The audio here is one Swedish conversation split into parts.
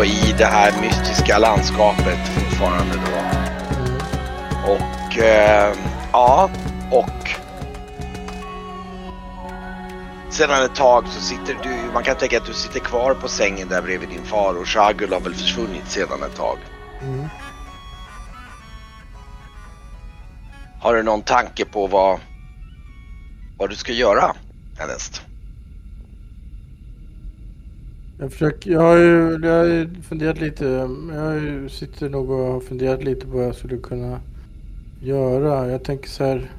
då i det här mystiska landskapet fortfarande då. Och eh, ja, och sedan ett tag så sitter du, man kan tänka att du sitter kvar på sängen där bredvid din far och Shagul har väl försvunnit sedan ett tag. Mm. Har du någon tanke på vad, vad du ska göra Jag försöker, jag har ju jag har ju funderat lite, jag ju, sitter nog och har funderat lite på vad jag skulle kunna göra. Jag tänker så här.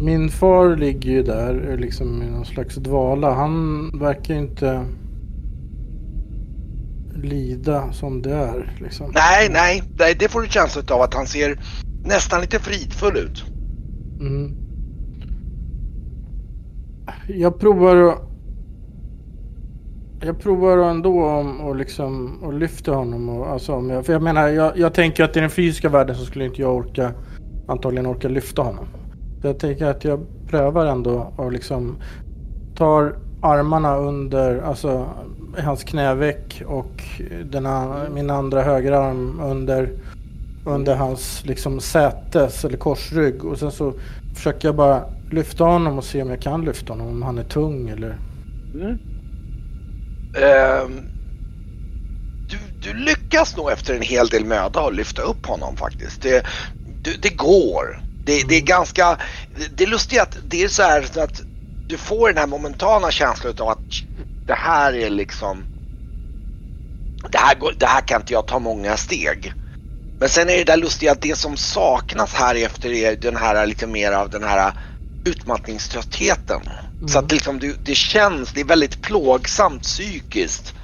Min far ligger ju där liksom i någon slags dvala. Han verkar inte lida som det är liksom. Nej, nej, nej, det får du känsla av att han ser nästan lite fridfull ut. Mm. Jag provar att... Jag provar ändå om och liksom och lyfta honom. Och, alltså, om jag, för jag menar, jag, jag tänker att i den fysiska världen så skulle inte jag orka antagligen orka lyfta honom. Så jag tänker att jag prövar ändå och liksom tar armarna under, alltså hans knäveck och den, min andra högerarm under, under hans liksom sätes eller korsrygg. Och sen så försöker jag bara lyfta honom och se om jag kan lyfta honom, om han är tung eller... Ehm, du, du lyckas nog efter en hel del möda att lyfta upp honom faktiskt. Det, du, det går. Det, det är ganska... Det, lustigt att det är så här att du får den här momentana känslan av att det här är liksom... Det här, går, det här kan inte jag ta många steg. Men sen är det där lustiga att det som saknas här efter är den här lite mer av den här utmattningströttheten. Så att liksom, det, det känns, det är väldigt plågsamt psykiskt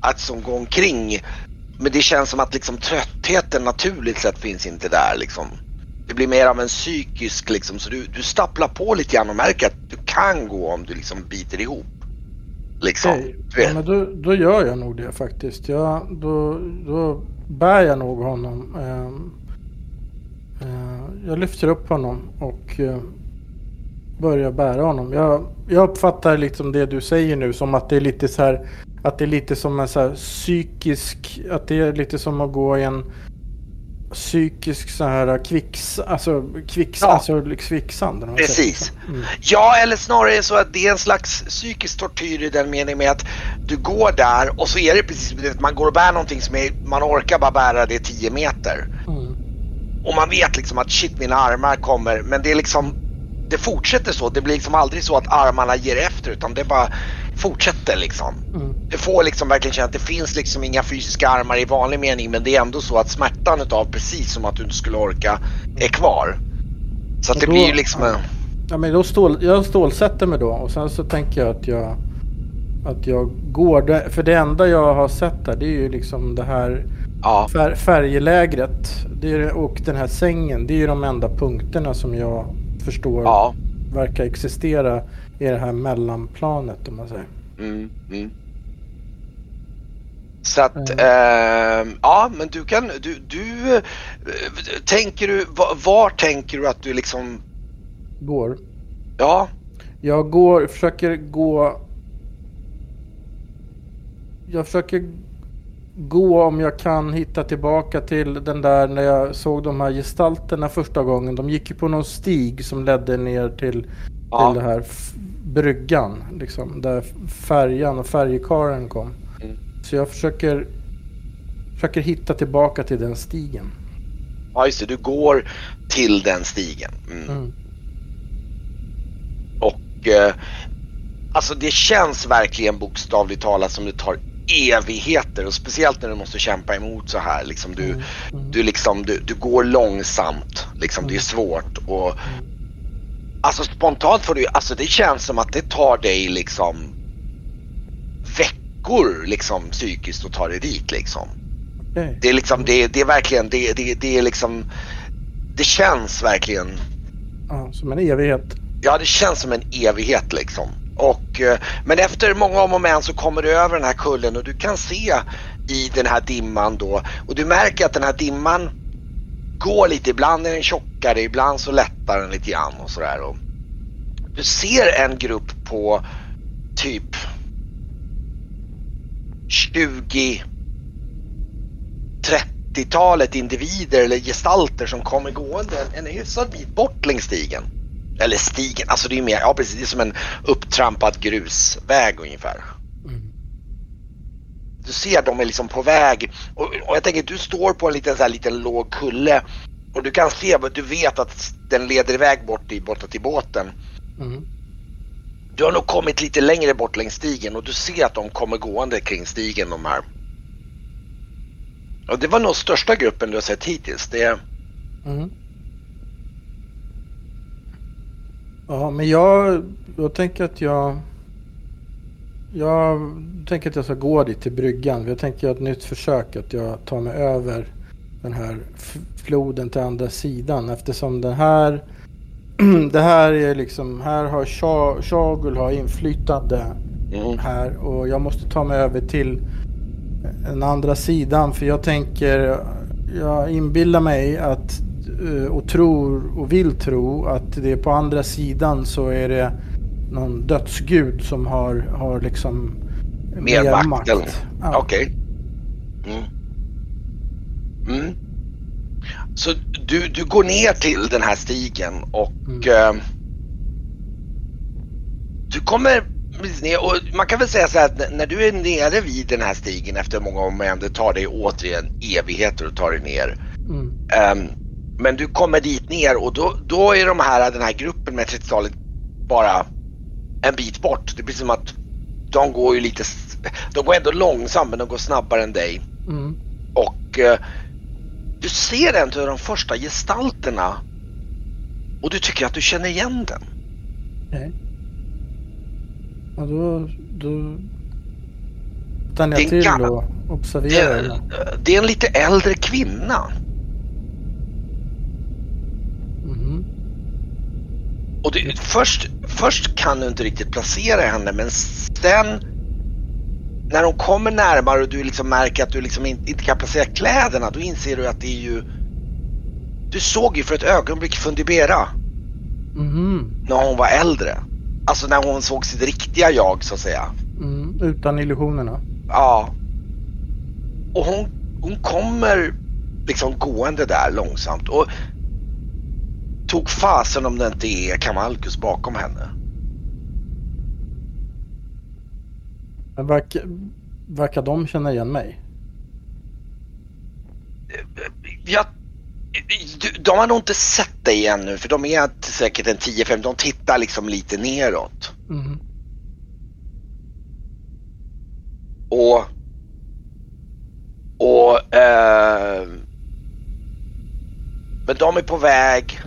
att som gå omkring. Men det känns som att liksom tröttheten naturligt sett finns inte där liksom. Det blir mer av en psykisk liksom, så du, du stapplar på lite grann och märker att du kan gå om du liksom biter ihop. Liksom. Du ja, men då, då gör jag nog det faktiskt. Jag, då, då bär jag nog honom. Ehm, eh, jag lyfter upp honom och eh, börjar bära honom. Jag, jag uppfattar liksom det du säger nu som att det är lite så här att det är lite som en så här psykisk, att det är lite som att gå i en psykisk så här kvicks, alltså kvicks, Ja. alltså kvicksand. man säger. Precis. Mm. Ja, eller snarare så att det är en slags psykisk tortyr i den meningen med att du går där och så är det precis som att man går och bär någonting som är, man orkar bara bära det 10 meter. Mm. Och man vet liksom att shit mina armar kommer men det är liksom det fortsätter så. Det blir liksom aldrig så att armarna ger efter utan det bara fortsätter liksom. Mm. Du får liksom verkligen känna att det finns liksom inga fysiska armar i vanlig mening men det är ändå så att smärtan utav precis som att du inte skulle orka är kvar. Så att det då- blir ju liksom en... Ja, men då stål, jag stålsätter mig då och sen så tänker jag att jag att jag går. Det- För det enda jag har sett där det är ju liksom det här Ja, fär, färjelägret det är, och den här sängen. Det är ju de enda punkterna som jag förstår ja. verkar existera i det här mellanplanet om man säger. Mm, mm. Så att, ehm, ja men du kan, du, du, eh, tänker du, var, var tänker du att du liksom, Går. ja, Jag går, försöker gå... Jag försöker gå om jag kan hitta tillbaka till den där när jag såg de här gestalterna första gången. De gick ju på någon stig som ledde ner till, Ja. till det här bryggan. Liksom, där färjan och färjekaren kom. Mm. Så jag försöker, försöker hitta tillbaka till den stigen. ja just det, du går till den stigen. Mm. Mm. Och eh, alltså det känns verkligen bokstavligt talat som det tar evigheter och speciellt när du måste kämpa emot så här liksom du, Mm. Du liksom, du, du går långsamt liksom, det är Mm. svårt och Alltså spontant får du alltså det känns som att det tar dig liksom veckor liksom psykiskt att ta dig dit liksom. Det är liksom, det, det är verkligen, det, det, det är liksom, det känns verkligen Ja, som en evighet. Ja, det känns som en evighet liksom. Och, eh, men efter många om och men så kommer du över den här kullen och du kan se i den här dimman då och du märker att den här dimman går lite, ibland är den tjockare, ibland så lättar den lite grann och sådär. Du ser en grupp på typ 20 30-talet individer eller gestalter som kommer gående en hyfsad bit bort längs stigen. Eller stigen, alltså det är mer, ja precis, det är som en upptrampad grusväg ungefär. Mm. Du ser de är liksom på väg och, och jag tänker du står på en liten, så här, liten låg kulle och du kan se, du vet att den leder iväg bort i, borta till båten. Mm. Du har nog kommit lite längre bort längs stigen och du ser att de kommer gående kring stigen de här. Och det var nog största gruppen du har sett hittills. Det... Mm. Ja, men jag, jag tänker att jag... Jag tänker att jag ska gå dit till bryggan. Jag tänker göra ett nytt försök att jag tar mig över den här floden till andra sidan eftersom den här det här är liksom, här har Shagul har inflytande mm. här och jag måste ta mig över till den andra sidan för jag tänker, jag inbillar mig att och tror och vill tro att det är på andra sidan så är det någon dödsgud som har, har liksom mer, mer makt. makt. Ja. Okej. Okay. Mm. Mm. Så du, du går ner till den här stigen och mm. eh, du kommer ner och man kan väl säga så här att när du är nere vid den här stigen efter många om det tar dig återigen evigheter att ta dig ner. Mm. Men du kommer dit ner och då, då är de här, den här gruppen med 30-talet bara en bit bort. Det blir som att de går ju lite, de går ändå långsamt men de går snabbare än dig. Mm. Och uh, du ser av de första gestalterna och du tycker att du känner igen den. Okay. Ja, då, då stannar jag till och observerar. Det, det, är en lite äldre kvinna. Mm. Och det, först, först kan du inte riktigt placera henne men sen när hon kommer närmare och du liksom märker att du liksom inte, inte kan placera kläderna då inser du att det är ju Du såg ju för ett ögonblick Fundibera. Mm. När hon var äldre. Alltså när hon såg sitt riktiga jag så att säga. Mm, utan illusionerna. Ja. Och hon, hon kommer liksom gående där långsamt och tog fasen om det inte är Kamalkus bakom henne. Verkar, verkar de känna igen mig? Jag de har nog inte sett dig ännu för de är säkert en 10-15, de tittar liksom lite neråt. Mm. Och och eh, men de är på väg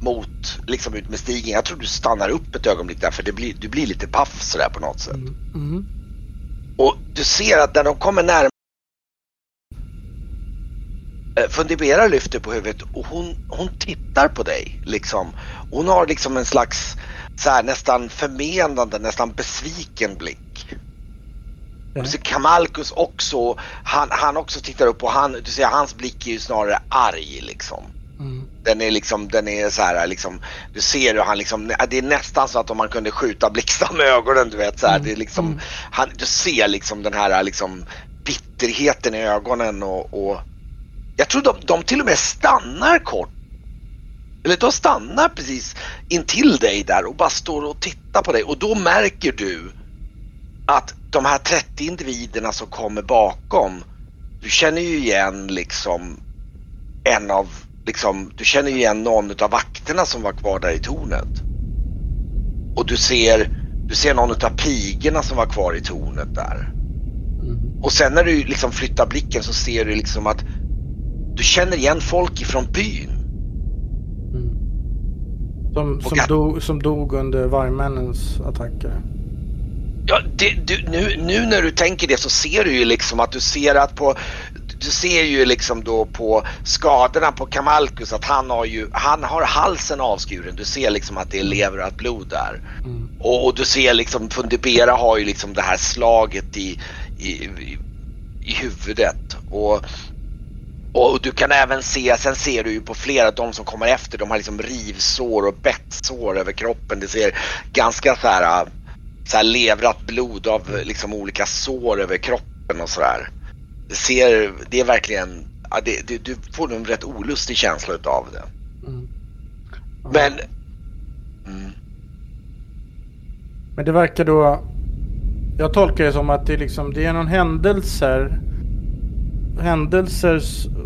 mot, liksom ut med stigen. Jag tror du stannar upp ett ögonblick där för det blir, du blir lite paff sådär på något sätt. Mm. Mm. Och du ser att när de kommer närmare Eh, Fundibera lyfter på huvudet och hon, hon tittar på dig liksom. Hon har liksom en slags så här, nästan förmenande, nästan besviken blick. Mm. Du ser Kamalkus också, han, han också tittar upp och han, du ser hans blick är ju snarare arg liksom. Mm. Den är liksom, den är så här liksom, du ser hur han liksom, det är nästan så att om man kunde skjuta blixtar med ögonen du vet så här, mm. det är liksom, mm. han, du ser liksom den här liksom bitterheten i ögonen och, och jag tror de, de till och med stannar kort. Eller de stannar precis intill dig där och bara står och tittar på dig och då märker du att de här 30 individerna som kommer bakom, du känner ju igen liksom en av, liksom, du känner ju igen någon av vakterna som var kvar där i tornet. Och du ser, du ser någon av pigorna som var kvar i tornet där. Mm. Och sen när du liksom flyttar blicken så ser du liksom att du känner igen folk ifrån byn. Mm. Som, som, jag... dog, som dog under vargmännens attacker. Ja, det, du, nu, nu när du tänker det så ser du ju liksom att du ser att på du ser ju liksom då på skadorna på Kamalkus att han har ju, han har halsen avskuren. Du ser liksom att det är lever och blod där. Mm. Och, och, du ser liksom, Fundibera har ju liksom det här slaget i, i, i, i huvudet. Och Och du kan även se, sen ser du ju på flera, de som kommer efter, de har liksom rivsår och bettsår över kroppen. Det ser ganska så här, så här levrat blod av liksom olika sår över kroppen och sådär. Det ser, det är verkligen, ja, det, det, du får en rätt olustig känsla utav det. Mm. Men... Mm. Men det verkar då... Jag tolkar det som att det, liksom, det är någon händelser händelser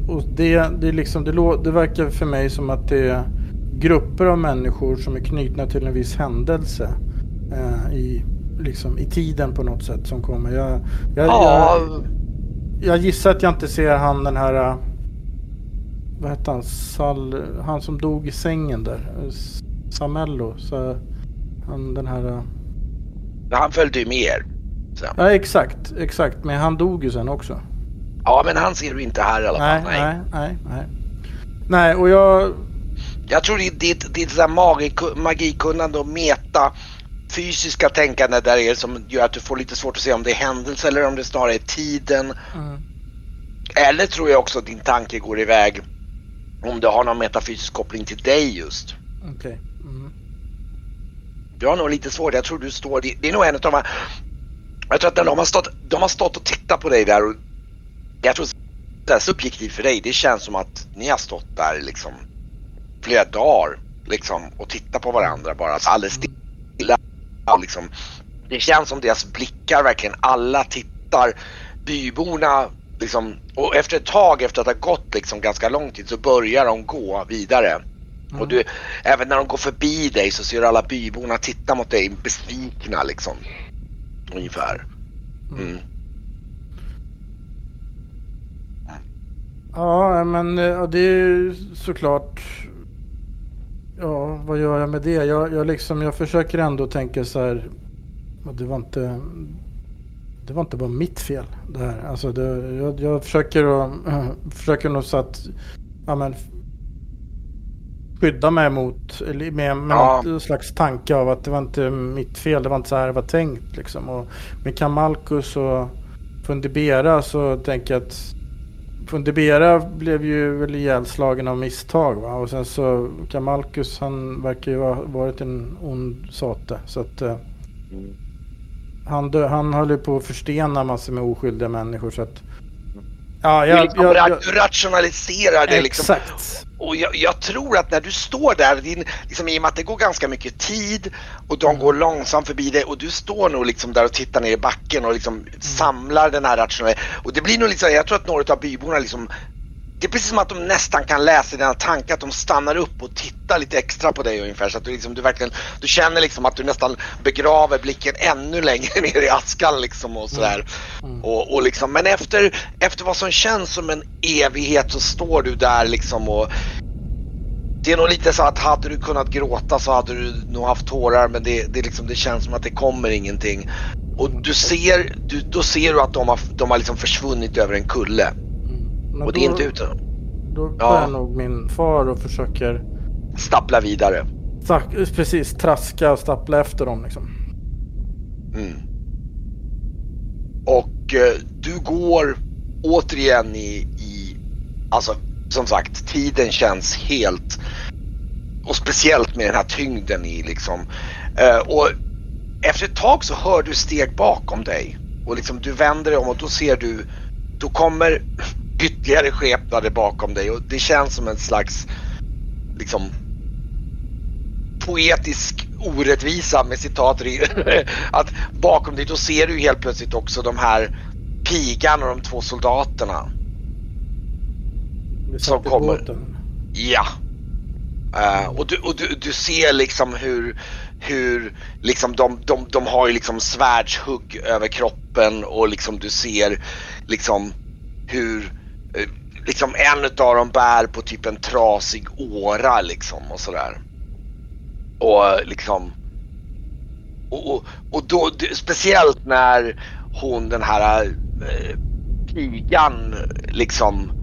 och det, det, liksom, det, det verkar för mig som att det är grupper av människor som är knutna till en viss händelse eh, i, liksom, i tiden på något sätt som kommer. Jag, jag, ja. jag, jag gissar att jag inte ser han den här eh, vad hette han? Sal, han som dog i sängen där. Samello. Så han den här... Eh, han följde ju med er. Ja exakt, exakt. Men han dog ju sen också. Ja, men han ser du inte här i alla fall. Nej, nej, nej. Nej, nej och jag... Jag tror det är ditt, ditt så magi, magikunnande och meta fysiska tänkande där är som gör att du får lite svårt att se om det är händelse eller om det snarare är tiden. Mm. Eller tror jag också att din tanke går iväg om du har någon metafysisk koppling till dig just. Okej. Okay. Mm. Du har nog lite svårt, jag tror du står, det är nog en av de här, jag tror att de har stått, de har stått och tittat på dig där och jag tror det är subjektivt för dig, det känns som att ni har stått där liksom flera dagar liksom och tittat på varandra bara alldeles stilla. Liksom. Det känns som deras blickar verkligen, alla tittar. Byborna liksom, och efter ett tag efter att ha gått liksom ganska lång tid så börjar de gå vidare. Mm. Och du, även när de går förbi dig så ser alla byborna titta mot dig besvikna liksom. Ungefär. Mm. Ja, men det är såklart. Ja, vad gör jag med det? Jag, jag, liksom, jag försöker ändå tänka så här. Det var inte, det var inte bara mitt fel det här. Alltså det, jag, jag försöker, att, äh, försöker nog så att ja, men, skydda mig mot, med, med ja. något slags tanke av att det var inte mitt fel. Det var inte så här det var tänkt. Liksom. Och med Kamalkus och Fundibera så tänker jag att Fundibera blev ju väl ihjälslagen av misstag va? Och sen så Kamalkus han verkar ju ha varit en ond sate. Så att eh, han, dö, han höll ju på att förstena massor med oskyldiga människor så att Ja, jag, du liksom jag, jag, rationaliserar det liksom. Exakt. Och jag, jag, tror att när du står där, din, liksom, i och med att det går ganska mycket tid och de går långsamt förbi dig och du står nog liksom där och tittar ner i backen och liksom mm. samlar den här rationaliseringen. Och det blir nog liksom, jag tror att några av byborna liksom det är precis som att de nästan kan läsa dina tankar, att de stannar upp och tittar lite extra på dig ungefär så att du, liksom, du verkligen, du känner liksom att du nästan begraver blicken ännu längre ner i askan liksom och sådär. Mm. Mm. Och, och liksom, men efter, efter vad som känns som en evighet så står du där liksom och det är nog lite så att hade du kunnat gråta så hade du nog haft tårar men det, det, liksom, det känns som att det kommer ingenting. Och du ser, du, då ser du att de har, de har liksom försvunnit över en kulle. Men och det är inte ute. Då tar ja. nog min far och försöker stappla vidare. Precis, traska och stappla efter dem liksom. Mm. Och eh, du går återigen i, i, alltså som sagt, tiden känns helt och speciellt med den här tyngden i liksom. Eh, och efter ett tag så hör du steg bakom dig och liksom du vänder dig om och då ser du, då kommer ytterligare skepnader bakom dig och det känns som en slags liksom poetisk orättvisa med citat att bakom dig då ser du helt plötsligt också de här pigan och de två soldaterna. Som kommer. Båten. Ja. Uh, och du, och du, du ser liksom hur, hur liksom de, de, de har ju liksom svärdshugg över kroppen och liksom du ser liksom hur Eh, liksom en utav dem bär på typ en trasig åra liksom och sådär. Och eh, liksom och, och, och då speciellt när hon den här eh, pigan liksom eh,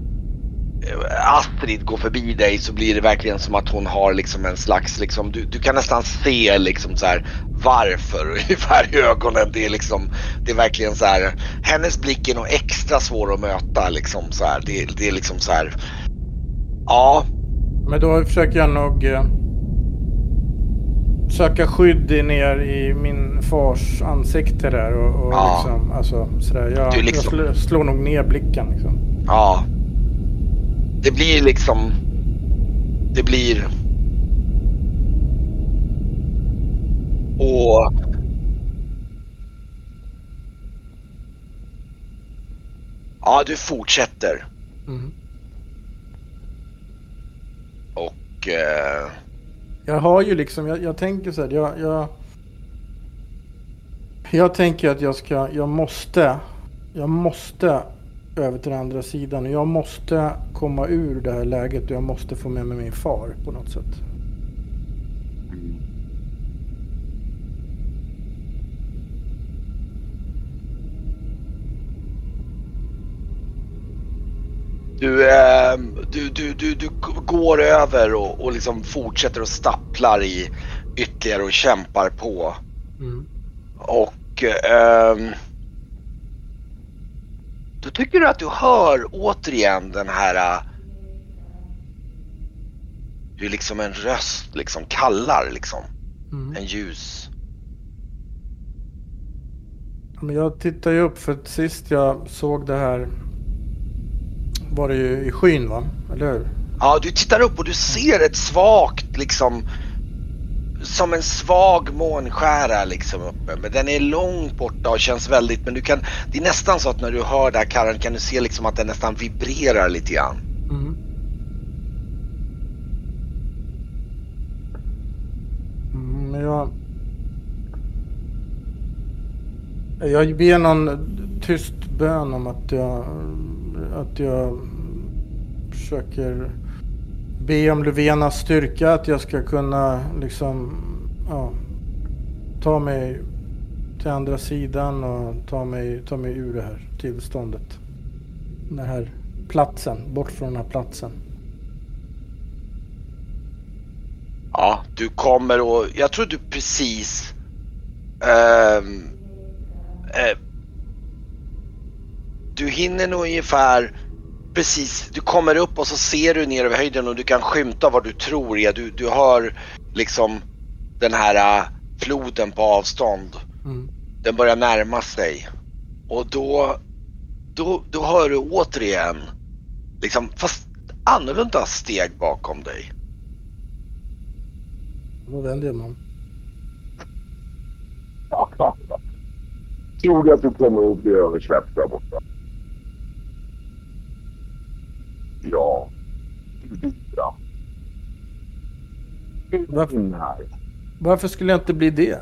Astrid går förbi dig så blir det verkligen som att hon har liksom en slags, liksom, du, du kan nästan se liksom så här varför ungefär i ögonen. Det är liksom, det är verkligen så här, hennes blick är nog extra svår att möta liksom så här. Det, det är liksom så här, ja. Men då försöker jag nog eh, söka skydd ner i min fars ansikte där och, och Ja. liksom, alltså sådär. Jag, liksom- jag slår nog ner blicken liksom. Ja. Det blir liksom... Det blir... Och... Ja, du fortsätter. Mm. Och... Eh, Jag har ju liksom, jag, jag tänker så här, jag, jag... Jag tänker att jag ska, jag måste, jag måste över till den andra sidan. Och jag måste komma ur det här läget och jag måste få med mig min far på något sätt. du, eh, du, du, du, du går över och, och liksom fortsätter och stapplar i ytterligare och kämpar på. Mm. Och ehm, då tycker du att du hör återigen den här äh, hur liksom en röst liksom kallar liksom. Mm. En ljus. Men jag tittar ju upp för att sist jag såg det här var det ju i skyn va? Eller hur? Ja, du tittar upp och du ser ett svagt liksom som en svag månskära liksom uppe. Men den är långt borta och känns väldigt, men du kan, det är nästan så att när du hör det här Karan, kan du se liksom att den nästan vibrerar lite grann. Mm. Mm, Men jag... Jag ber någon tyst bön om att jag, att jag försöker be om Löfvenas styrka. Att jag ska kunna liksom ja, ta mig till andra sidan och ta mig, ta mig ur det här tillståndet. Den här platsen, bort från den här platsen. Ja, du kommer och jag tror du precis ehm, eh, Du hinner nog ungefär precis, du kommer upp och så ser du ner över höjden och du kan skymta vad du tror är. Du, du hör liksom den här äh, floden på avstånd. Mm. Den börjar närma sig. Och då, då, då hör du återigen, liksom, fast annorlunda steg bakom dig. Då vänder om. Tror du att du kommer att bli översläppt där borta? Ja. Ja. Varför? Varför skulle jag inte bli det?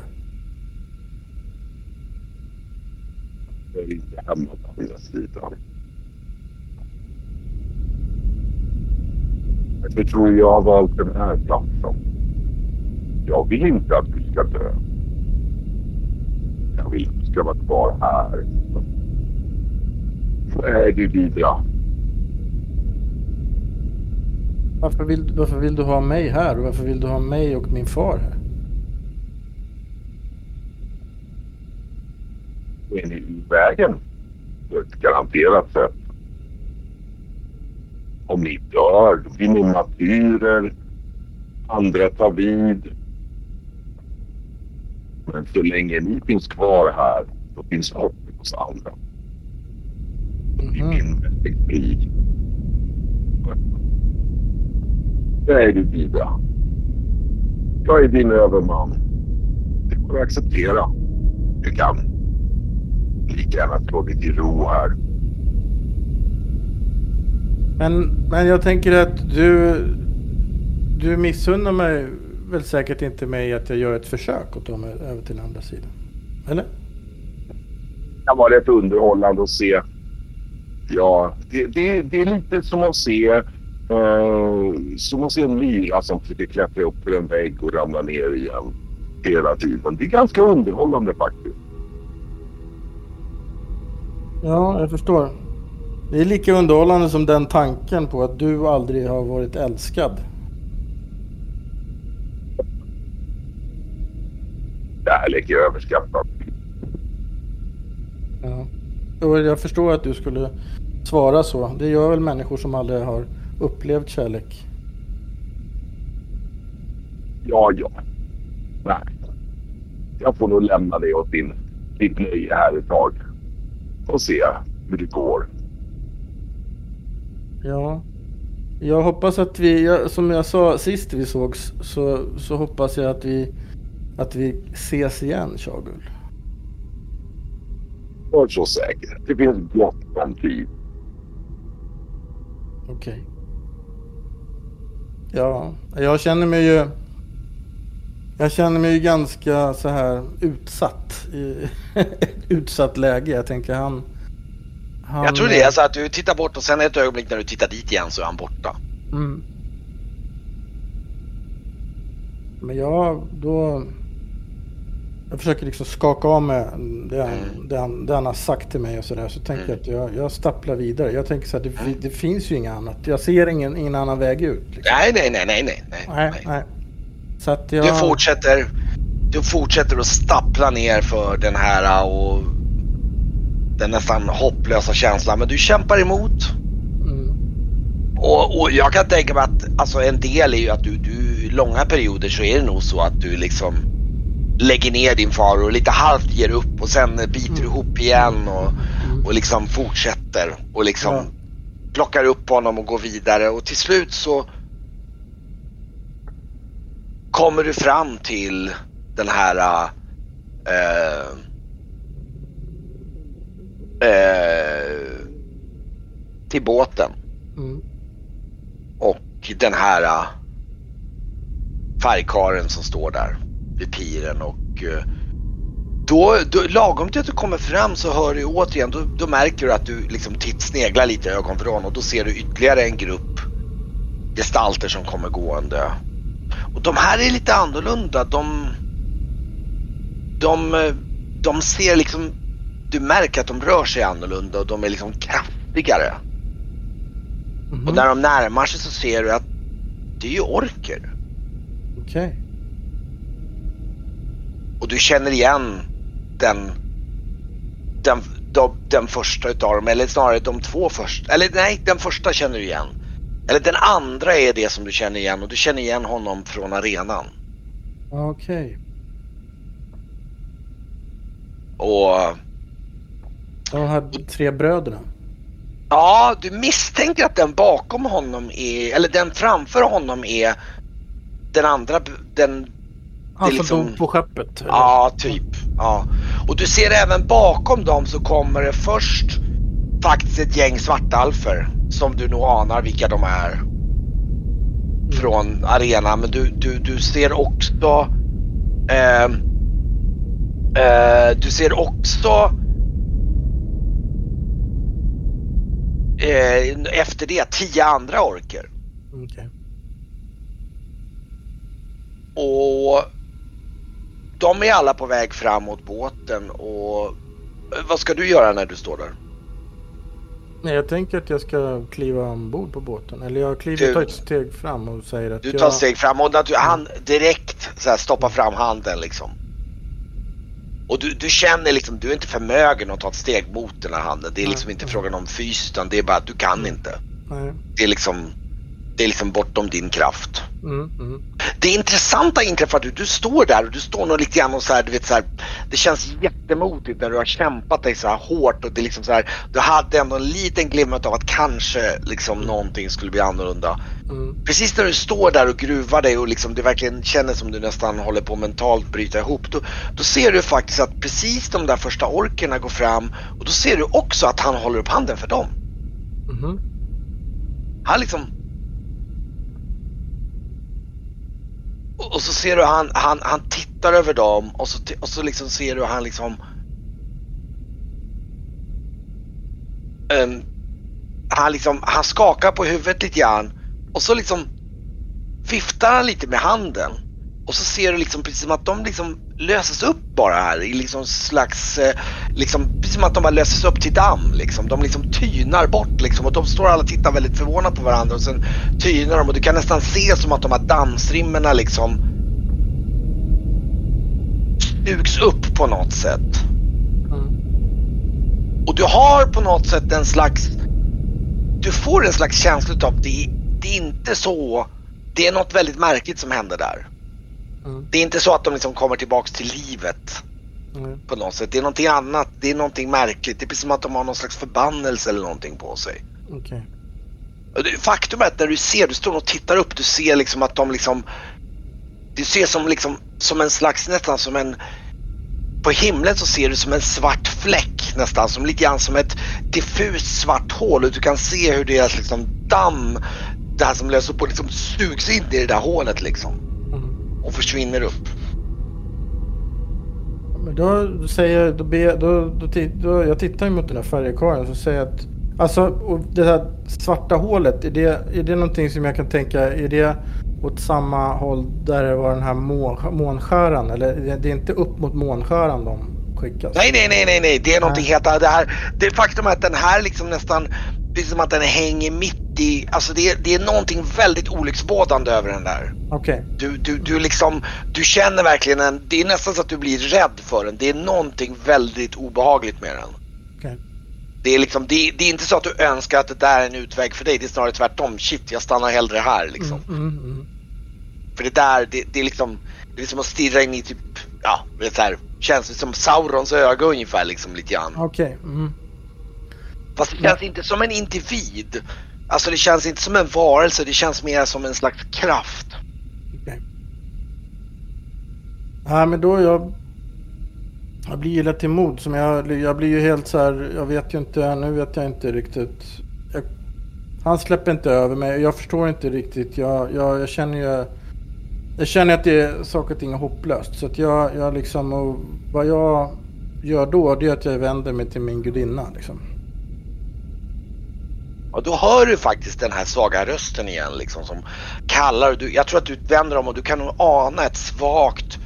Jag är inte hemma på andra sidan. Varför tror jag har valt den här platsen? Jag vill inte att du ska dö. Jag vill att du ska vara kvar här. Nej, du vidra. Varför vill, varför vill du ha mig här? Och varför vill du ha mig och min far här? Är ni i vägen. På ett garanterat sätt. Om ni dör, då blir ni martyrer. Andra tar vid. Men så länge ni finns kvar här, då finns hoppet hos andra. Det är min väldigt Nej du Vida. Jag är din överman. Det får du acceptera. Du kan lika gärna slå dig till ro här. Men, men jag tänker att du, du missunnar mig väl säkert inte mig att jag gör ett försök att ta mig över till andra sidan? Eller? Det kan vara rätt underhållande att se. Ja, det, det, det är lite som att se eh, som att se en myra som försöker klättra upp för en vägg och ramla ner igen hela tiden. Det är ganska underhållande faktiskt. Ja, jag förstår. Det är lika underhållande som den tanken på att du aldrig har varit älskad. Kärlek är överskattat. Ja. Och jag förstår att du skulle svara så. Det gör väl människor som aldrig har upplevt kärlek. Ja, ja. Nej. Jag får nog lämna det åt din, ditt nöje här ett tag. Och se hur det går. Ja. Jag hoppas att vi, som jag sa sist vi sågs, så, så hoppas jag att vi, att vi ses igen, Shagul. Var så säker. Det finns gott om tid. Okej. Ja, jag känner mig ju... Jag känner mig ju ganska så här utsatt. I ett utsatt läge. Jag tänker han... han Jag tror det är så att du tittar bort och sen ett ögonblick när du tittar dit igen så är han borta. Mm. Men ja, då... Jag försöker liksom skaka av mig det han, Mm. det han, det han har sagt till mig och sådär. Så tänker Mm. jag att jag, jag stapplar vidare. Jag tänker så här, det, Mm. det finns ju inget annat. Jag ser ingen, ingen annan väg ut. Liksom. Nej, nej, nej, nej, nej. nej, Nej, nej. Så att jag... Du fortsätter, du fortsätter att stappla ner för den här och den nästan hopplösa känslan. Men du kämpar emot. Mm. Och, och jag kan tänka mig att alltså en del är ju att du, du långa perioder så är det nog så att du liksom lägger ner din far och lite halvt ger upp och sen biter Mm. ihop igen och, Mm. och liksom fortsätter och liksom Ja. plockar upp honom och går vidare och till slut så kommer du fram till den här äh, äh, till båten Mm. och den här äh, färgkaren som står där vid piren och äh, då, då, lagom till att du kommer fram så hör du återigen, då, då märker du att du liksom titt, sneglar lite i ögonvrån och då ser du ytterligare en grupp gestalter som kommer gående. Och de här är lite annorlunda. De, de, eh, de ser liksom, du märker att de rör sig annorlunda och de är liksom kraftigare. Mhm. Och när de närmar sig så ser du att det är ju orker. Okej. Och du känner igen den, den, de, den första utav dem, eller snarare de två första. Eller nej, den första känner du igen. Eller den andra är det som du känner igen och du känner igen honom från arenan. Okej. Och De här tre bröderna. ja, du misstänker att den bakom honom är, eller den framför honom är den andra, den Han som liksom- dog på skeppet. eller? Ja, typ. Ja. Och du ser även bakom dem så kommer det först faktiskt ett gäng svartalfer som du nog anar vilka de är från arenan. Men du, du, du ser också eh, eh, du ser också eh, efter det tio andra orker. Okej. Och de är alla på väg fram mot båten och eh, vad ska du göra när du står där? Nej, jag tänker att jag ska kliva ombord på båten. Eller jag kliver, Du- tar ett steg fram och säger att Du jag... tar steg fram och natu- han direkt så här, stoppar fram handen liksom. Och du, du känner liksom, du är inte förmögen att ta ett steg mot den här handen. Det är liksom Nej. inte frågan om fys utan det är bara att du kan inte. Nej. Det är liksom, det är liksom bortom din kraft. Mm, mm. Det intressanta inträffar att du, du står där och du står nog lite grann och så här, du vet så här, det känns jättemodigt när du har kämpat dig så här hårt och det liksom så här, du hade ändå en liten glimt av att kanske liksom någonting skulle bli annorlunda. Mm. Precis när du står där och gruvar dig och liksom det verkligen känns som du nästan håller på att mentalt bryta ihop. Då, då ser du faktiskt att precis de där första orkerna går fram och då ser du också att han håller upp handen för dem. Mhm. Han liksom... Och, så ser du han, han, han tittar över dem och så, och så liksom ser du han liksom... Um, han liksom, han skakar på huvudet lite grann och så liksom viftar han lite med handen. Och så ser du liksom precis som att de liksom löses upp bara här i liksom slags, eh, liksom, som att de bara löses upp till damm liksom. De liksom tynar bort liksom och de står alla och tittar väldigt förvånat på varandra och sen tynar de och du kan nästan se som att de här dammstrimmerna liksom sugs upp på något sätt. Mm. Och du har på något sätt en slags, du får en slags känsla av det, det är inte så, det är något väldigt märkligt som händer där. Mm. Det är inte så att de liksom kommer tillbaks till livet Mm. på något sätt. Det är någonting annat. Det är någonting märkligt. Det är precis som att de har någon slags förbannelse eller någonting på sig. Det- Faktum är att när du ser, du står och tittar upp, du ser liksom att de liksom... Du ser som liksom, som en slags, nästan som en... På himlen så ser du som en svart fläck nästan, som lite grann som ett diffust svart hål och du kan se hur deras liksom damm, det här som löser och liksom sugs in i det där hålet liksom. Och försvinner upp. Men då säger jag, då, ber, då, då, då, jag tittar ju mot den här färgkarlen så säger jag att Alltså det här svarta hålet, är det, är det någonting som jag kan tänka, är det åt samma håll där det var den här må, månskäran? Eller det, är inte upp mot månskäran de skickas? Nej, nej, nej, nej, nej. det är någonting helt annat. Det, här, det faktum är att den här liksom nästan, precis som att den hänger mitt i, alltså det, är- det är någonting väldigt olycksbådande över den där. Okej. Du, du, du liksom, du känner verkligen en, det är nästan så att du blir rädd för den. Det är någonting väldigt obehagligt med den. okej. Det är liksom, det, det är inte så att du önskar att det där är en utväg för dig. Det är snarare tvärtom. Shit, jag stannar hellre här liksom. Mm, mm, mm. För det där, det, det är liksom, det är som att stirra in i typ, ja, vet så här, känns det som Saurons öga ungefär liksom lite grann. Okej. Mm. Fast det känns inte som en individ. Alltså det känns inte som en varelse, det känns mer som en slags kraft. Okej. Nej men då jag... Jag blir ju lätt till mod som jag, jag blir ju helt så här, jag vet ju inte, nu vet jag inte riktigt. Jag, han släpper inte över mig, jag förstår inte riktigt. Jag, jag, jag känner ju... Jag känner att det är saker och ting är hopplöst. Så att jag, jag liksom, och vad jag gör då, det är att jag vänder mig till min gudinna liksom. Och då hör du faktiskt den här svaga rösten igen liksom som kallar. Du, jag tror att du vänder om och du kan nog ana ett svagt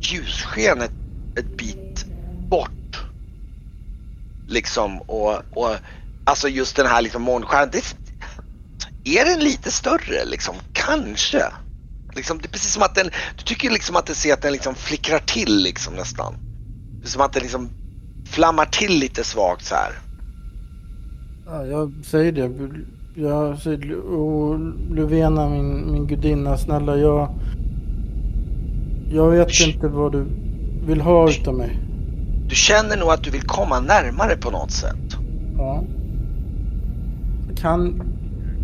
ljussken ett, ett bit bort. Liksom och, och alltså just den här liksom månstjärnan. Det, är den lite större liksom? Kanske. Liksom, det är precis som att den, du tycker liksom att du ser att den liksom flickrar till liksom nästan. Det är som att den liksom flammar till lite svagt så här. Ja, jag säger det. Jag säger, och Luvena, min, min gudinna, snälla jag... Jag vet Sh. inte vad du vill ha utav mig. Du känner nog att du vill komma närmare på något sätt. Ja. Kan,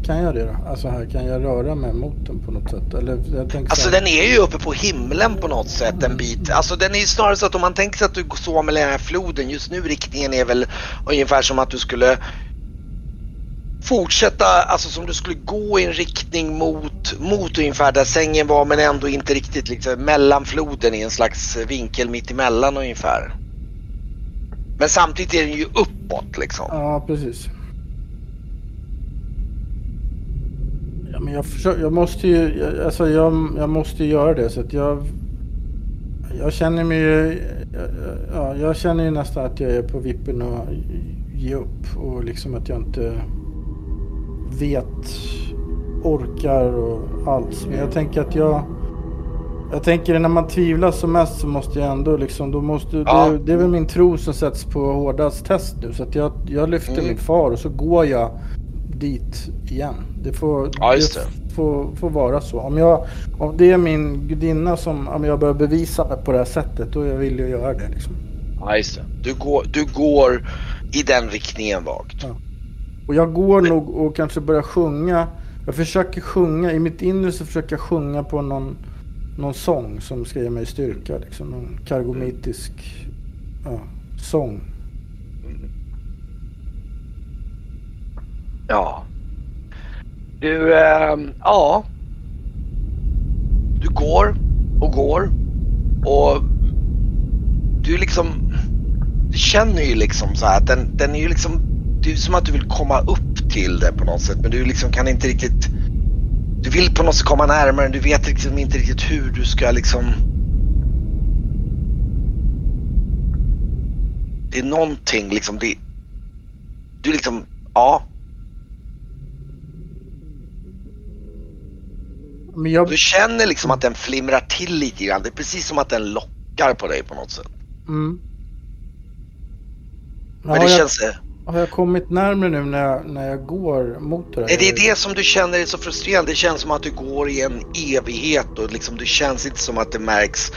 kan jag det då? Alltså här, kan jag röra mig mot den på något sätt? Eller jag tänker Alltså så den är ju uppe på himlen på något sätt en bit. Alltså den är ju snarare så att om man tänker sig att du står med den här floden just nu riktningen är väl ungefär som att du skulle fortsätta, alltså som du skulle gå i en riktning mot, mot ungefär där sängen var men ändå inte riktigt liksom mellan floden i en slags vinkel mitt emellan ungefär. Men samtidigt är den ju uppåt liksom. Ja, precis. Ja, men jag, försöker, jag måste ju, jag- alltså jag, jag måste göra det så att jag... Jag känner mig ju, ja, jag känner ju nästan att jag är på vippen att ge upp och liksom att jag inte vet, orkar och allt. Men jag tänker att jag... Jag tänker när man tvivlar som mest så måste jag ändå liksom, då måste, Ja. det, det är väl min tro som sätts på hårdast test nu. Så att jag, jag lyfter Mm. min far och så går jag dit igen. Det får, Ja, just det. får, får vara så. Om, jag, om det är min gudinna som, om jag börjar bevisa mig på det här sättet, då är jag villig att göra det liksom. Ja, just det. Du går, du går i den riktningen vagt. Ja. Och jag går nog och kanske börjar sjunga. Jag försöker sjunga, i mitt inre så försöker jag sjunga på någon, någon sång som ska ge mig styrka. Liksom. Någon kargomitisk ja, sång. Ja. Du, ehm, ja. Du går och går och du liksom, du känner ju liksom så här att den, den är ju liksom, det är som att du vill komma upp till det på något sätt men du liksom kan inte riktigt, du vill på något sätt komma närmare, du vet liksom inte riktigt hur du ska liksom... Det är någonting liksom, det... Du liksom, ja. Jag... Du känner liksom att den flimrar till lite grann. Det är precis som att den lockar på dig på något sätt. Mm. Men det jag, känns... har jag kommit närmare nu när jag, när jag går mot det där? Det är det som du känner är så frustrerande. Det känns som att du går i en evighet och liksom, det känns inte som att det märks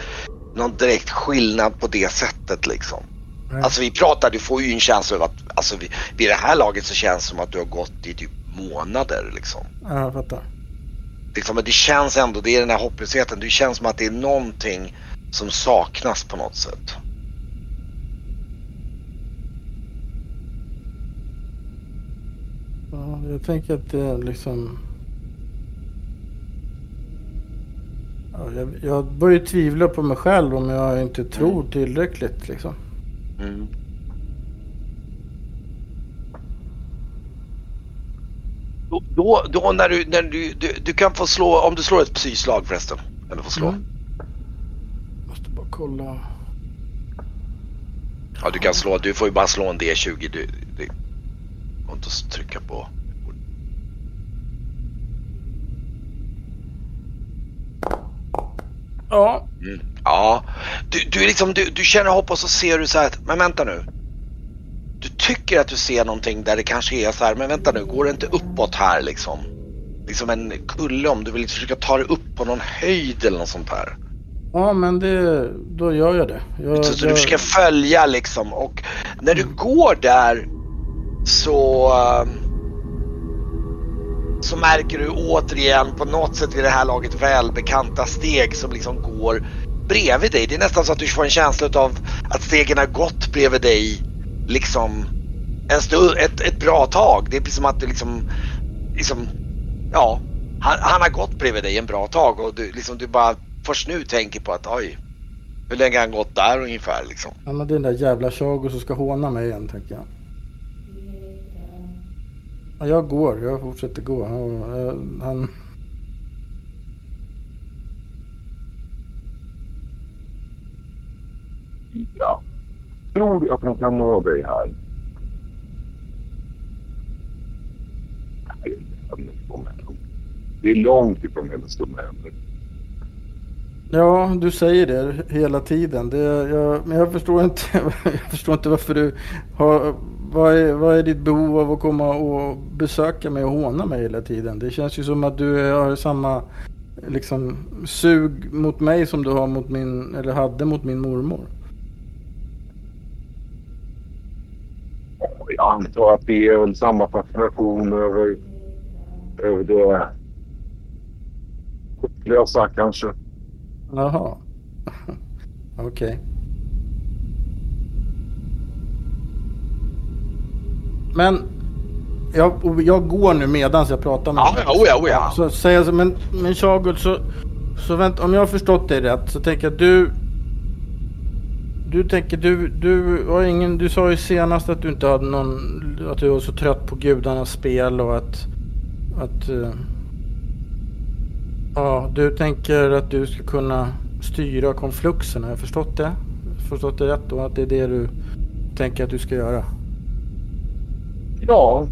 någon direkt skillnad på det sättet liksom. Nej. Alltså vi pratar, du får ju en känsla av att alltså, vid, vid det här laget så känns det som att du har gått i typ månader liksom. Ja, jag fattar. liksom men det känns ändå, det är den här hopplösheten. Det känns som att det är någonting som saknas på något sätt. Ja, jag tänker att det är liksom... Ja, jag, jag börjar tvivla på mig själv om jag inte tror tillräckligt liksom. Mm. Då, då, då när du, när du, du, du kan få slå, om du slår ett psyslag förresten. Kan du få slå. Mm. Måste bara kolla. Ja du kan slå, du får ju bara slå en D20. Du, det går inte att trycka på. Ja. Mm. Ja, du, du, liksom, du, du känner hopp och så ser du så här att, men vänta nu. Du tycker att du ser någonting där det kanske är så här, men vänta nu, går det inte uppåt här liksom? Liksom en kulle om du vill försöka ta dig upp på någon höjd eller något sånt här. Ja, men det, då gör jag det. Jag, Så, så du försöker följa liksom och när du går där så ehm, så märker du återigen på något sätt vid det här laget välbekanta steg som liksom går bredvid dig. Det är nästan så att du får en känsla av att stegen har gått bredvid dig liksom en stund, ett, ett bra tag. Det är precis som att du liksom, liksom ja, han, han har gått bredvid dig en bra tag och du, liksom, du bara först nu tänker på att oj, hur länge har han gått där ungefär liksom? Han det är den där jävla Chago som ska håna mig igen, tänker jag. Ja, jag går. Jag fortsätter gå. Han... han... Ja. Tror du att han kan nå dig här? Det är långt ifrån hennes domäner. Ja, du säger det hela tiden. Det, jag, men jag förstår, inte, jag förstår inte varför du har... Vad är, vad är ditt behov av att komma och besöka mig och håna mig hela tiden? Det känns ju som att du har samma liksom, sug mot mig som du har mot min, eller hade mot min mormor. Jag antar att det är väl samma fascination över, över det hopplösa kanske. Jaha. Okej. Men jag, jag går nu medans jag pratar med Ja, ja, oh ja, oh ja. Så säger jag så, men, men Shagul så, så vänta, om jag har förstått dig rätt så tänker jag att du du tänker, du, du har ingen, du sa ju senast att du inte hade någon, att du var så trött på gudarnas spel och att, att eh, Ja, du tänker att du ska kunna styra konfluxen, har jag förstått det? Förstått det rätt då? Att det är det du tänker att du ska göra? Ja.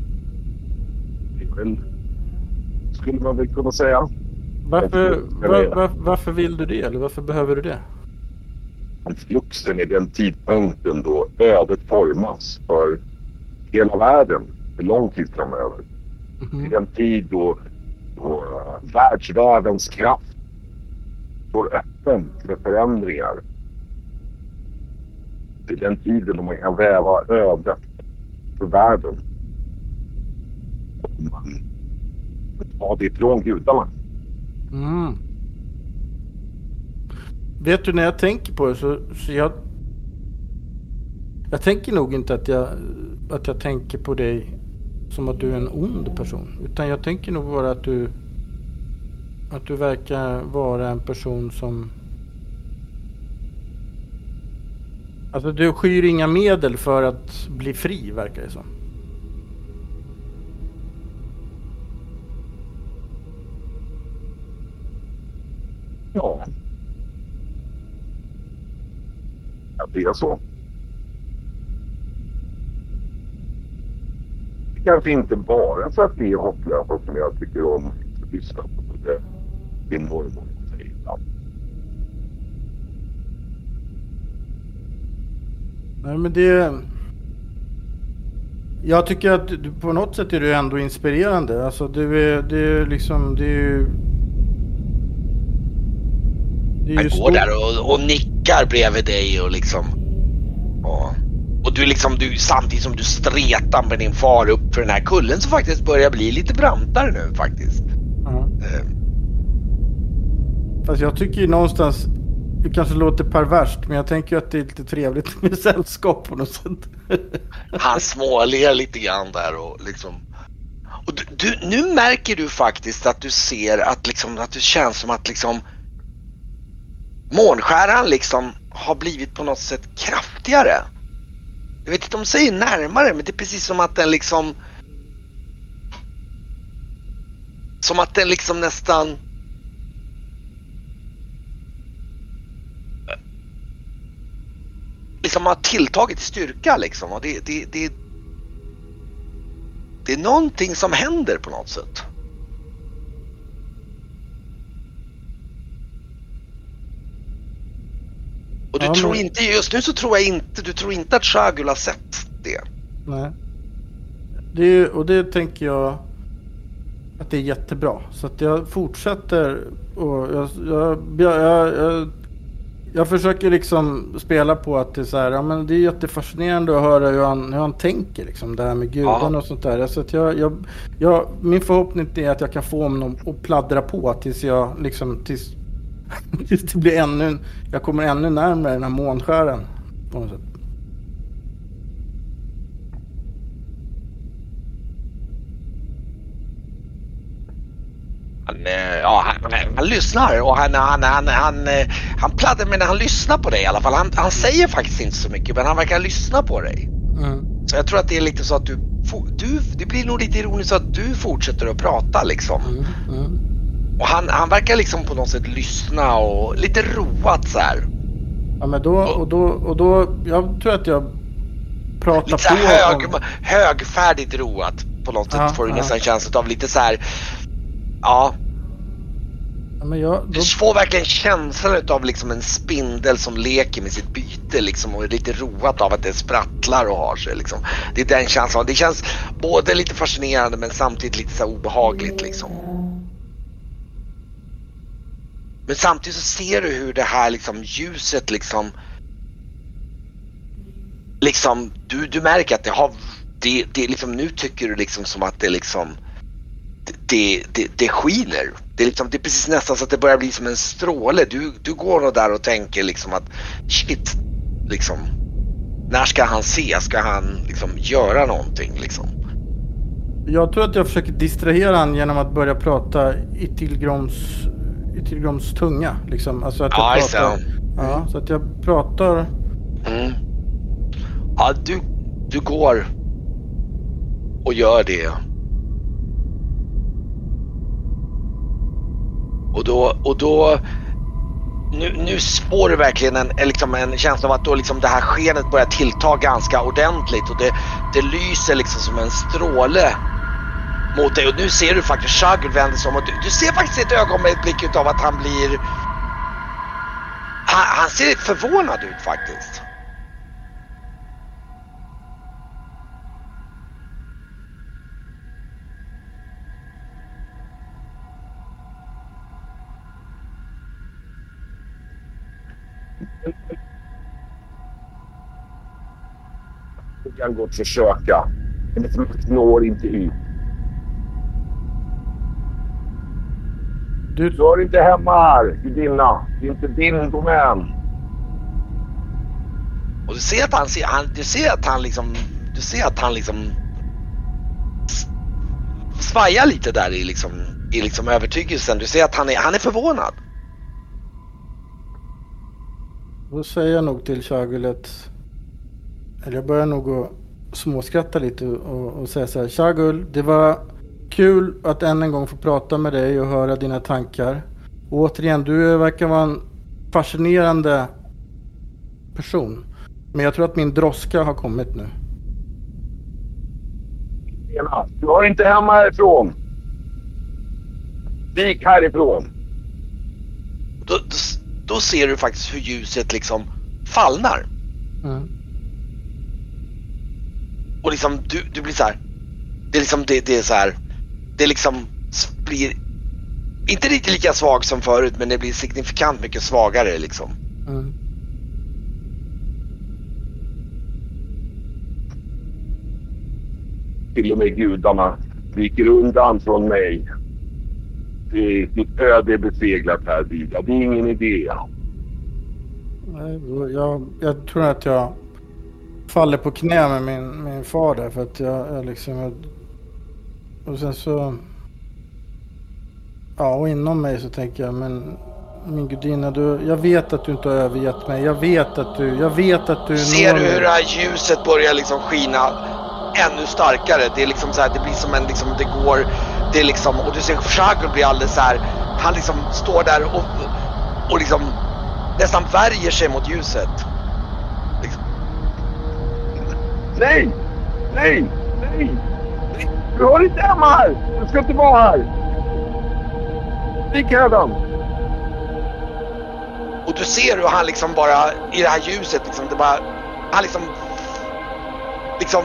Det är väl, skulle man väl kunna säga. Varför, var, var, varför vill du det? Eller varför behöver du det? Fluxen är den tidpunkten då ödet formas för hela världen för lång tid framöver. Det är den tid då, då uh, världsvärldens kraft står öppen för förändringar. Det är den tiden då man kan väva ödet för världen. Och man tar det ifrån gudarna. Mm. Vet du när jag tänker på det så, så jag... Jag tänker nog inte att jag, att jag tänker på dig som att du är en ond person. Utan jag tänker nog bara att du... Att du verkar vara en person som... Alltså du skyr inga medel för att bli fri verkar det som. Det är så. Det kanske inte bara för att det är hopplösa som jag tycker om att lyssna på det. Min mormor säger ibland. Nej men det... Jag tycker att du, på något sätt är du ändå inspirerande. Alltså du är, det är liksom, det är ju... Det är Han går stor... där och, och nickar bredvid dig och liksom... Och, och du liksom, du, samtidigt som du stretar med din far upp för den här kullen som faktiskt börjar bli lite brantare nu faktiskt. Mm. Uh. Fast jag tycker ju någonstans, det kanske låter perverst, men jag tänker att det är lite trevligt med sällskap på något sätt. Han småler lite grann där och liksom... Och du, du, nu märker du faktiskt att du ser att, liksom, att det känns som att liksom månskäran liksom har blivit på något sätt kraftigare. Jag vet inte om de säger närmare, men det är precis som att den liksom... Som att den liksom nästan liksom har tilltagit i styrka liksom. Och det, det, det, det är någonting som händer på något sätt. Och du ja, tror men... inte, just nu så tror jag inte, du tror inte att Shagul har sett det. Nej. Det, och det tänker jag att det är jättebra. Så att jag fortsätter och jag, jag, jag, jag jag försöker liksom spela på att det är så här, ja men det är jättefascinerande att höra hur han, hur han tänker liksom. Det här med gudarna ja. och sånt där. Så att jag, jag, jag, min förhoppning är att jag kan få honom att pladdra på tills jag liksom, tills det blir ännu, jag kommer ännu närmare den här månskären. På något sätt. Han, eh, ja, han, han, lyssnar och han, han, han, han, eh, han pladdar men han lyssnar på dig i alla fall. Han, han säger faktiskt inte så mycket men han verkar lyssna på dig. Mm. Så jag tror att det är lite så att du, du, det blir nog lite ironiskt att du fortsätter att prata liksom. Mm. Mm. Och han, han verkar liksom på något sätt lyssna och lite roat så här. Ja men då, och då, och då, jag tror att jag pratar lite på. Hög, om... Högfärdigt roat på något sätt ja, får du ja. nästan känslan av lite så här Ja. ja jag, då... Du får verkligen känslan av liksom en spindel som leker med sitt byte liksom, och är lite roat av att det sprattlar och har sig. Liksom. Det är den känslan. Det känns både lite fascinerande men samtidigt lite så obehagligt. Liksom. Men samtidigt så ser du hur det här liksom, ljuset liksom liksom, du, du märker att det har, det, det liksom, nu tycker du liksom som att det liksom det, det, det skiner. Det är, liksom, det är precis nästan så att det börjar bli som en stråle. Du, du går nog där och tänker liksom att shit, liksom. När ska han se? Ska han liksom göra någonting liksom? Jag tror att jag försöker distrahera han genom att börja prata i Tillgroms tunga. Liksom. Alltså att jag ja, pratar, ja, så att jag pratar. Mm. Ja, du, du går och gör det. Och då, och då nu, nu spår du verkligen en, liksom en känsla av att då liksom det här skenet börjar tillta ganska ordentligt och det, det lyser liksom som en stråle mot dig och nu ser du faktiskt Shagul vänder sig om och du, du ser faktiskt ett ögonblick utav att han blir... Han, han ser förvånad ut faktiskt. Jag kan gott försöka. Men det når inte ut. Du... du hör inte hemma här, gudinna. Det är inte din domän. Och du ser att han, han, du ser att han liksom, du ser att han liksom svajar lite där i liksom, i liksom övertygelsen. Du ser att han är, han är förvånad. Då säger jag nog till Shagulet, eller jag börjar nog att småskratta lite och, och säga så här. Shagul, det var kul att än en gång få prata med dig och höra dina tankar. Och återigen, du verkar vara en fascinerande person. Men jag tror att min droska har kommit nu. Lena, du har inte hemma härifrån. Vik härifrån. Då, då, då ser du faktiskt hur ljuset liksom fallnar. Mm. Och liksom du, du blir så här. Det är liksom det, det är så här. Det liksom blir inte riktigt lika svag som förut men det blir signifikant mycket svagare liksom. Mm. Till och med gudarna viker undan från mig. Det, ditt öde är beseglat här Vida. Det är ingen idé. Jag, jag tror att jag faller på knä med min, min far där för att jag, jag liksom... Jag, och sen så... Ja, och inom mig så tänker jag men min gudinna, du, jag vet att du inte har övergett mig. Jag vet att du, jag vet att du... Ser du hur det här ljuset börjar liksom skina ännu starkare? Det är liksom så här, det blir som en liksom, det går, det är liksom, och du ser Shagul blir alldeles så här, han liksom står där och, och liksom nästan värjer sig mot ljuset. Liksom. Nej! Nej! Nej! Du hör inte hemma här! Du ska inte vara här! Vik hädan! Och du ser hur han liksom bara i det här ljuset liksom, det bara, han liksom, liksom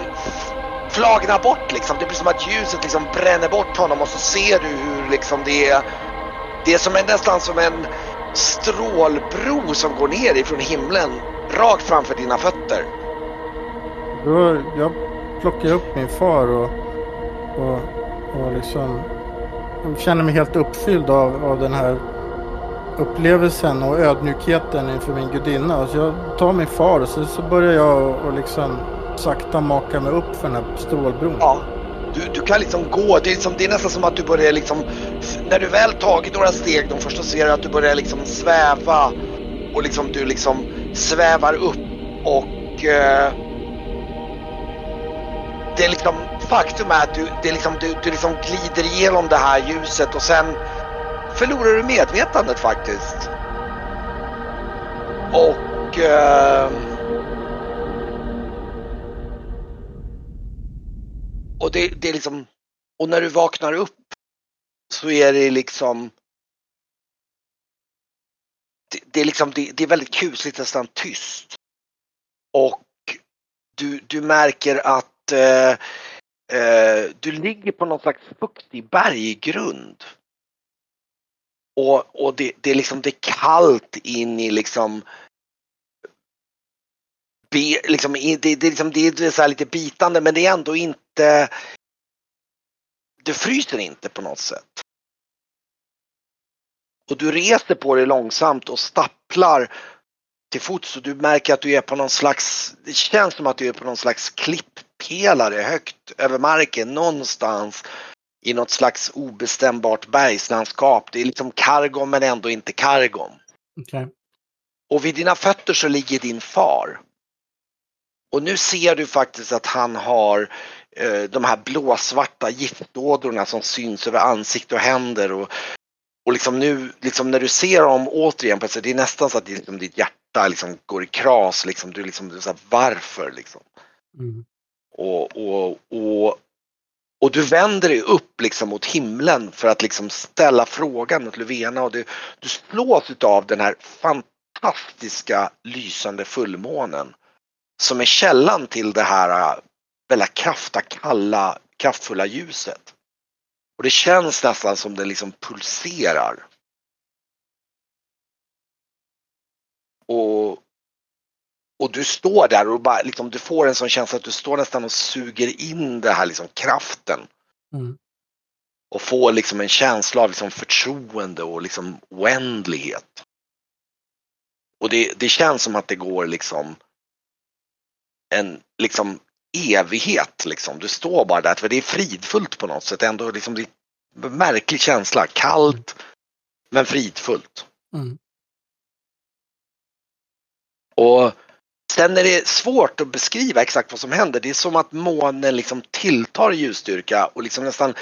flagnar bort liksom. Det blir som att ljuset liksom bränner bort honom och så ser du hur liksom det är, det är som en, nästan som en strålbro som går ner ifrån himlen rakt framför dina fötter. Då, jag plockar upp min far och, och, och liksom jag känner mig helt uppfylld av, av den här upplevelsen och ödmjukheten inför min gudinna. Så jag tar min far och så, så börjar jag och, och liksom sakta maka mig upp för den här strålbron. Ja, du, du kan liksom gå, det är, liksom, det är nästan som att du börjar liksom, när du väl tagit några steg de första ser du att du börjar liksom sväva och liksom du liksom svävar upp och eh, det är liksom, faktum är att du, det är liksom, du, du liksom glider igenom det här ljuset och sen förlorar du medvetandet faktiskt. Och eh, Och det, det är liksom, och när du vaknar upp så är det liksom det, det är liksom, det, det är väldigt kusligt nästan tyst. Och du, du märker att eh, eh, du ligger på någon slags fuktig berggrund. Och, och det, det är liksom, det är kallt in i liksom be, liksom, det, det, är liksom, det är så här lite bitande men det är ändå inte du fryser inte på något sätt. Och du reser på dig långsamt och stapplar till fots och du märker att du är på någon slags, det känns som att du är på någon slags klipppelare högt över marken någonstans i något slags obestämbart bergslandskap. Det är liksom Kargom men ändå inte Kargom. Okej. Och vid dina fötter så ligger din far. Och nu ser du faktiskt att han har eh, de här blåsvarta giftådrorna som syns över ansikte och händer. Och, och liksom nu, liksom när du ser dem återigen, sätt, det är nästan så att liksom, ditt hjärta liksom går i kras. Liksom, du liksom, du så här, varför liksom? Mm. Och, och, och, och du vänder dig upp liksom mot himlen för att liksom ställa frågan mot Löfvena och du, du slås av den här fantastiska lysande fullmånen som är källan till det här äh, väldigt krafta, kalla, kraftfulla ljuset. Och det känns nästan som det liksom pulserar. Och, och du står där och bara liksom, du får en sån känsla att du står nästan och suger in det här liksom kraften. Mm. Och får liksom en känsla av liksom förtroende och liksom oändlighet. Och det, det känns som att det går liksom en liksom evighet liksom. Du står bara där, för det är fridfullt på något sätt. Ändå liksom det är en märklig känsla. Kallt men fridfullt. Mm. Och sen är det svårt att beskriva exakt vad som händer. Det är som att månen liksom tilltar i ljusstyrka och liksom nästan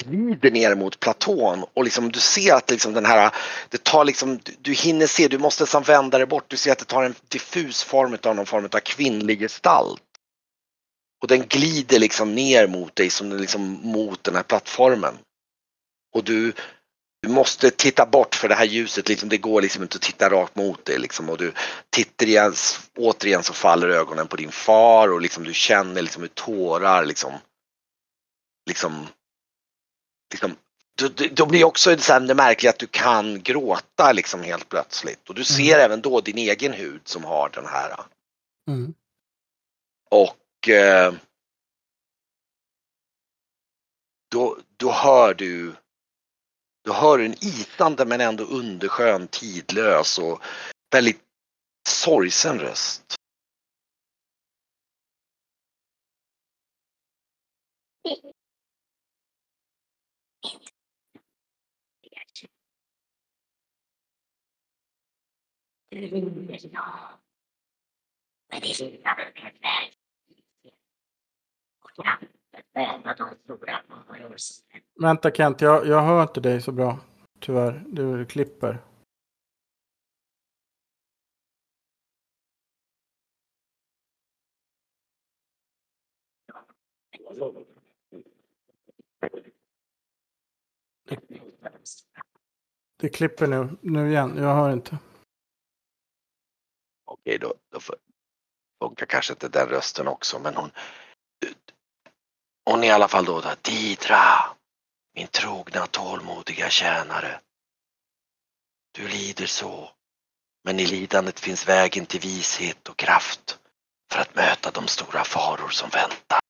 glider ner mot platån och liksom du ser att liksom den här, det tar liksom, du hinner se, du måste nästan vända dig bort, du ser att det tar en diffus form av någon form av kvinnlig gestalt. Och den glider liksom ner mot dig som liksom mot den här plattformen. Och du, du måste titta bort för det här ljuset, liksom, det går liksom inte att titta rakt mot dig liksom, och du tittar igen, återigen så faller ögonen på din far och liksom du känner liksom hur tårar liksom liksom, liksom då, blir också så det märkliga att du kan gråta liksom helt plötsligt och du ser mm. även då din egen hud som har den här. Mm. Och eh, då, då hör du du hör en itande men ändå underskön, tidlös och väldigt sorgsen röst. Mm. Vänta Kent, jag, jag hör inte dig så bra. Tyvärr, du klipper. Det klipper nu, nu igen. Jag hör inte. Okej, då, då funkar kanske inte den rösten också, men hon... Hon är i alla fall då, då Didra, min trogna tålmodiga tjänare. Du lider så, men i lidandet finns vägen till vishet och kraft för att möta de stora faror som väntar.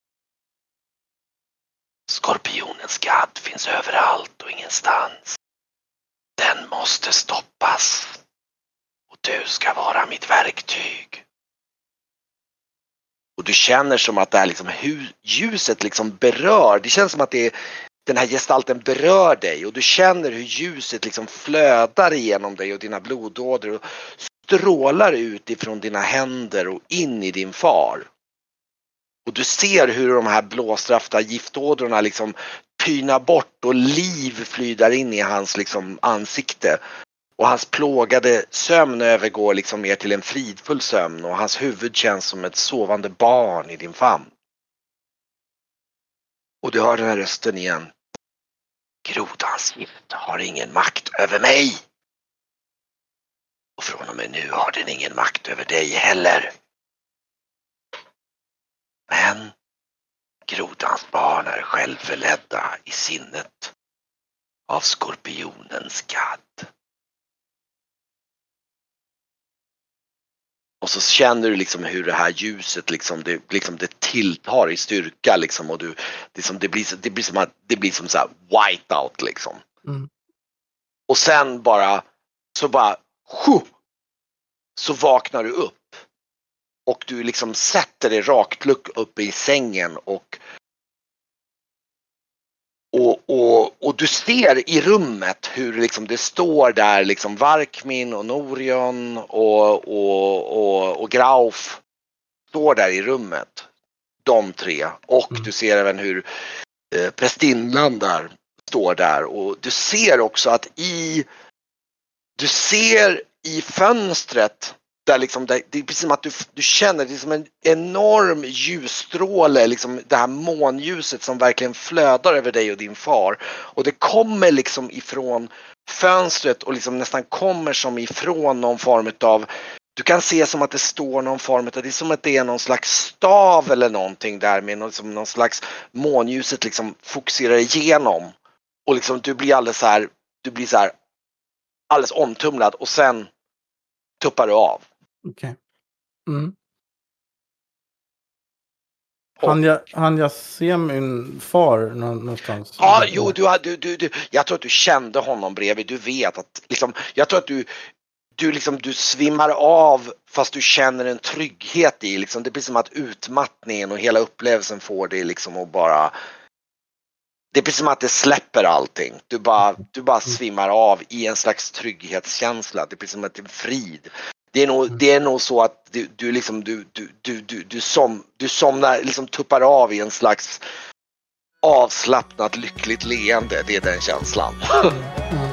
Skorpionens gadd finns överallt och ingenstans. Den måste stoppas. Och du ska vara mitt verktyg. Och du känner som att det här liksom, ljuset liksom berör, det känns som att det är, den här gestalten berör dig och du känner hur ljuset liksom flödar igenom dig och dina blodådror och strålar ut ifrån dina händer och in i din far. Och du ser hur de här blåstrafta giftådrorna liksom tynar bort och liv flyder in i hans liksom ansikte. Och hans plågade sömn övergår liksom mer till en fridfull sömn och hans huvud känns som ett sovande barn i din famn. Och du hör den här rösten igen. Grodans gift har ingen makt över mig. Och från och med nu har den ingen makt över dig heller. Men grodans barn är självförledda i sinnet av skorpionens gadd. Och så känner du liksom hur det här ljuset liksom det, liksom det tilltar i styrka liksom och du, liksom det, blir, det blir som att det blir som så här whiteout liksom. Mm. Och sen bara så bara så vaknar du upp och du liksom sätter dig rakt upp i sängen och och, och, och du ser i rummet hur liksom det står där liksom Varkmin och Norion och, och, och, och Grauf står där i rummet. De tre. Och mm. du ser även hur eh, prästinnan där står där och du ser också att i du ser i fönstret där liksom, det, det är precis som att du, du känner, det är som en enorm ljusstråle, liksom det här månljuset som verkligen flödar över dig och din far. Och det kommer liksom ifrån fönstret och liksom nästan kommer som ifrån någon form av du kan se som att det står någon form av, det är som att det är någon slags stav eller någonting där med någon, som någon slags månljuset liksom fokuserar igenom. Och liksom du blir alldeles så här, du blir så här alldeles omtumlad och sen tuppar du av. Okej. Okay. Mm. Han jag, han jag se min far någonstans? Ja, jo, du, du, du, du, jag tror att du kände honom bredvid. Du vet att, liksom, jag tror att du, du, liksom, du svimmar av fast du känner en trygghet i. Liksom, det blir som att utmattningen och hela upplevelsen får dig liksom att bara det blir som att det släpper allting. Du bara, du bara mm. svimmar av i en slags trygghetskänsla. Det blir som att det är frid. Det är nog, det är nog så att du, du liksom, du, du, du, du, du, som, du somnar, liksom tuppar av i en slags avslappnat lyckligt leende. Det är den känslan. Mm, mm.